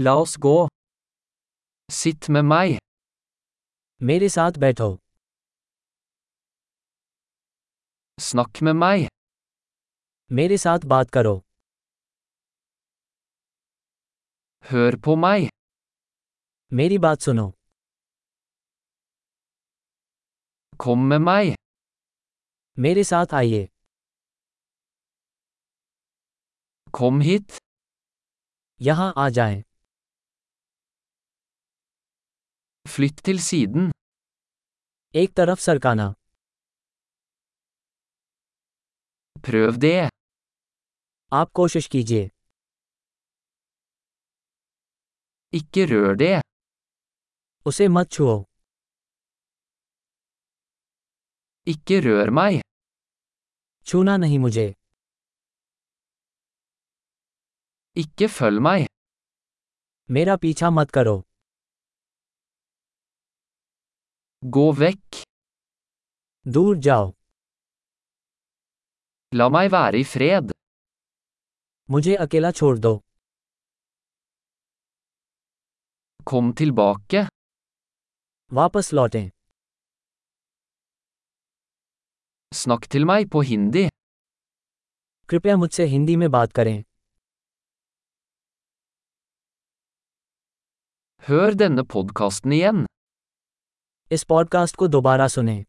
La oss gå. Sitt med meg. मेरे साथ बैठो Snakk med meg. मेरे साथ बात करो Hør på meg. मेरी बात सुनो Kom med meg. मेरे साथ आइए Kom hit. यहाँ आ जाएँ। Flytt til siden. एक तरफ सरकाना Prøv det. आप कोशिश कीजिए Ikke rør det. उसे मत छुओ Ikke rør meg. छूना नहीं मुझे Ikke følg meg. मेरा पीछा मत करो Gå vekk. दूर जाओ La meg være i fred. मुझे अकेला छोड़ दो Kom tilbake. वापस लौटें Snakk til meg på hindi. कृपया मुझसे हिंदी में बात करें Hør denne podkasten igjen. इस पॉडकास्ट को दोबारा सुनें।